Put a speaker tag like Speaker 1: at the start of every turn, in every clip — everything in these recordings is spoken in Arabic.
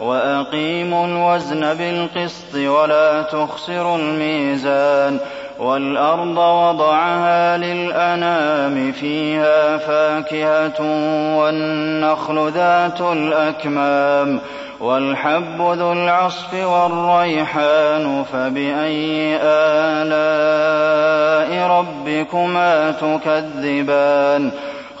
Speaker 1: وأقيموا الوزن بالقسط ولا تخسروا الميزان والأرض وضعها للأنام فيها فاكهة والنخل ذات الأكمام والحب ذو العصف والريحان فبأي آلاء ربكما تكذبان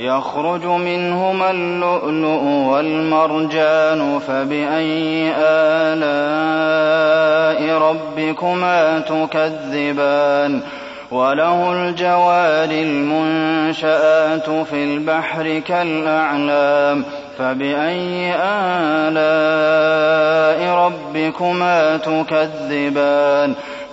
Speaker 1: يخرج منهما اللؤلؤ والمرجان فبأي آلاء ربكما تكذبان وله الجوار المنشآت في البحر كالأعلام فبأي آلاء ربكما تكذبان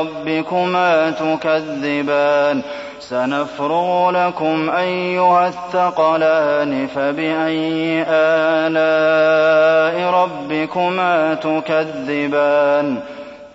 Speaker 1: ربكما تكذبان. سنفرغ لكم أيها الثقلان فبأي آلاء ربكما تكذبان؟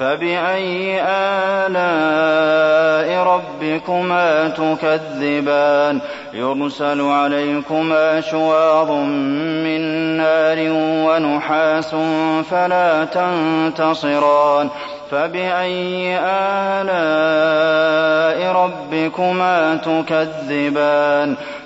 Speaker 1: فبأي آلاء ربكما تكذبان يرسل عليكما شواظ من نار ونحاس فلا تنتصران فبأي آلاء ربكما تكذبان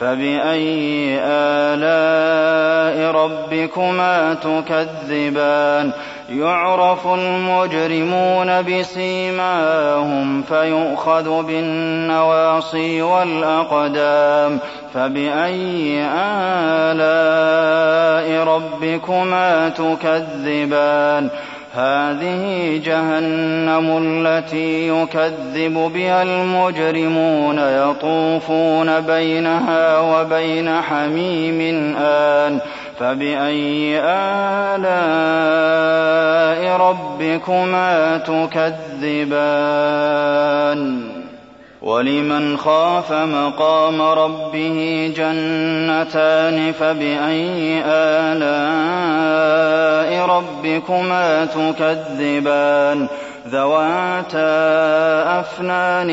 Speaker 1: فبأي آلاء ربكما تكذبان؟ يعرف المجرمون بسيماهم فيؤخذ بالنواصي والأقدام. فبأي آلاء ربكما تكذبان؟ هذه جهنم التي يكذب بها المجرمون يطوفون بينها وبين حميم آن. فبأي آلاء ربكما تكذبان؟ ولمن خاف مقام ربه جنتان فبأي آلاء ربكما تكذبان ذواتا أفنان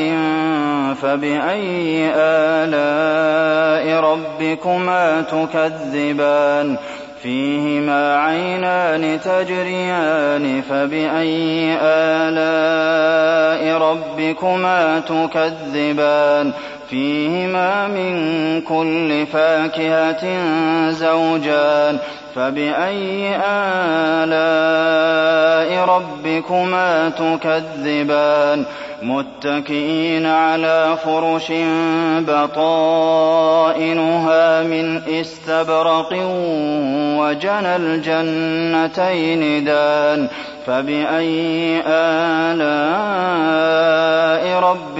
Speaker 1: فبأي آلاء ربكما تكذبان فيهما عينان تجريان فبأي آلاء ربكما تكذبان فيهما من كل فاكهة زوجان فبأي آلاء ربكما تكذبان متكئين على فرش بطائنها من استبرق وجنى الجنتين دان فبأي آلاء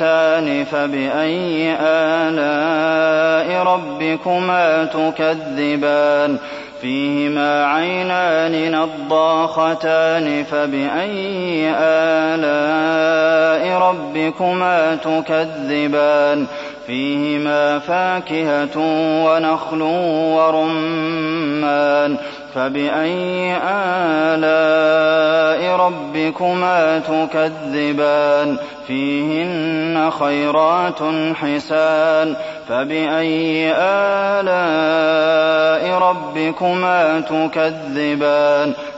Speaker 1: مدهامتان فبأي آلاء ربكما تكذبان فيهما عينان نضاختان فبأي آلاء ربكما تكذبان فيهما فاكهة ونخل ورمان فبأي آلاء ربكما تكذبان فيهن خيرات حسان فبأي آلاء ربكما تكذبان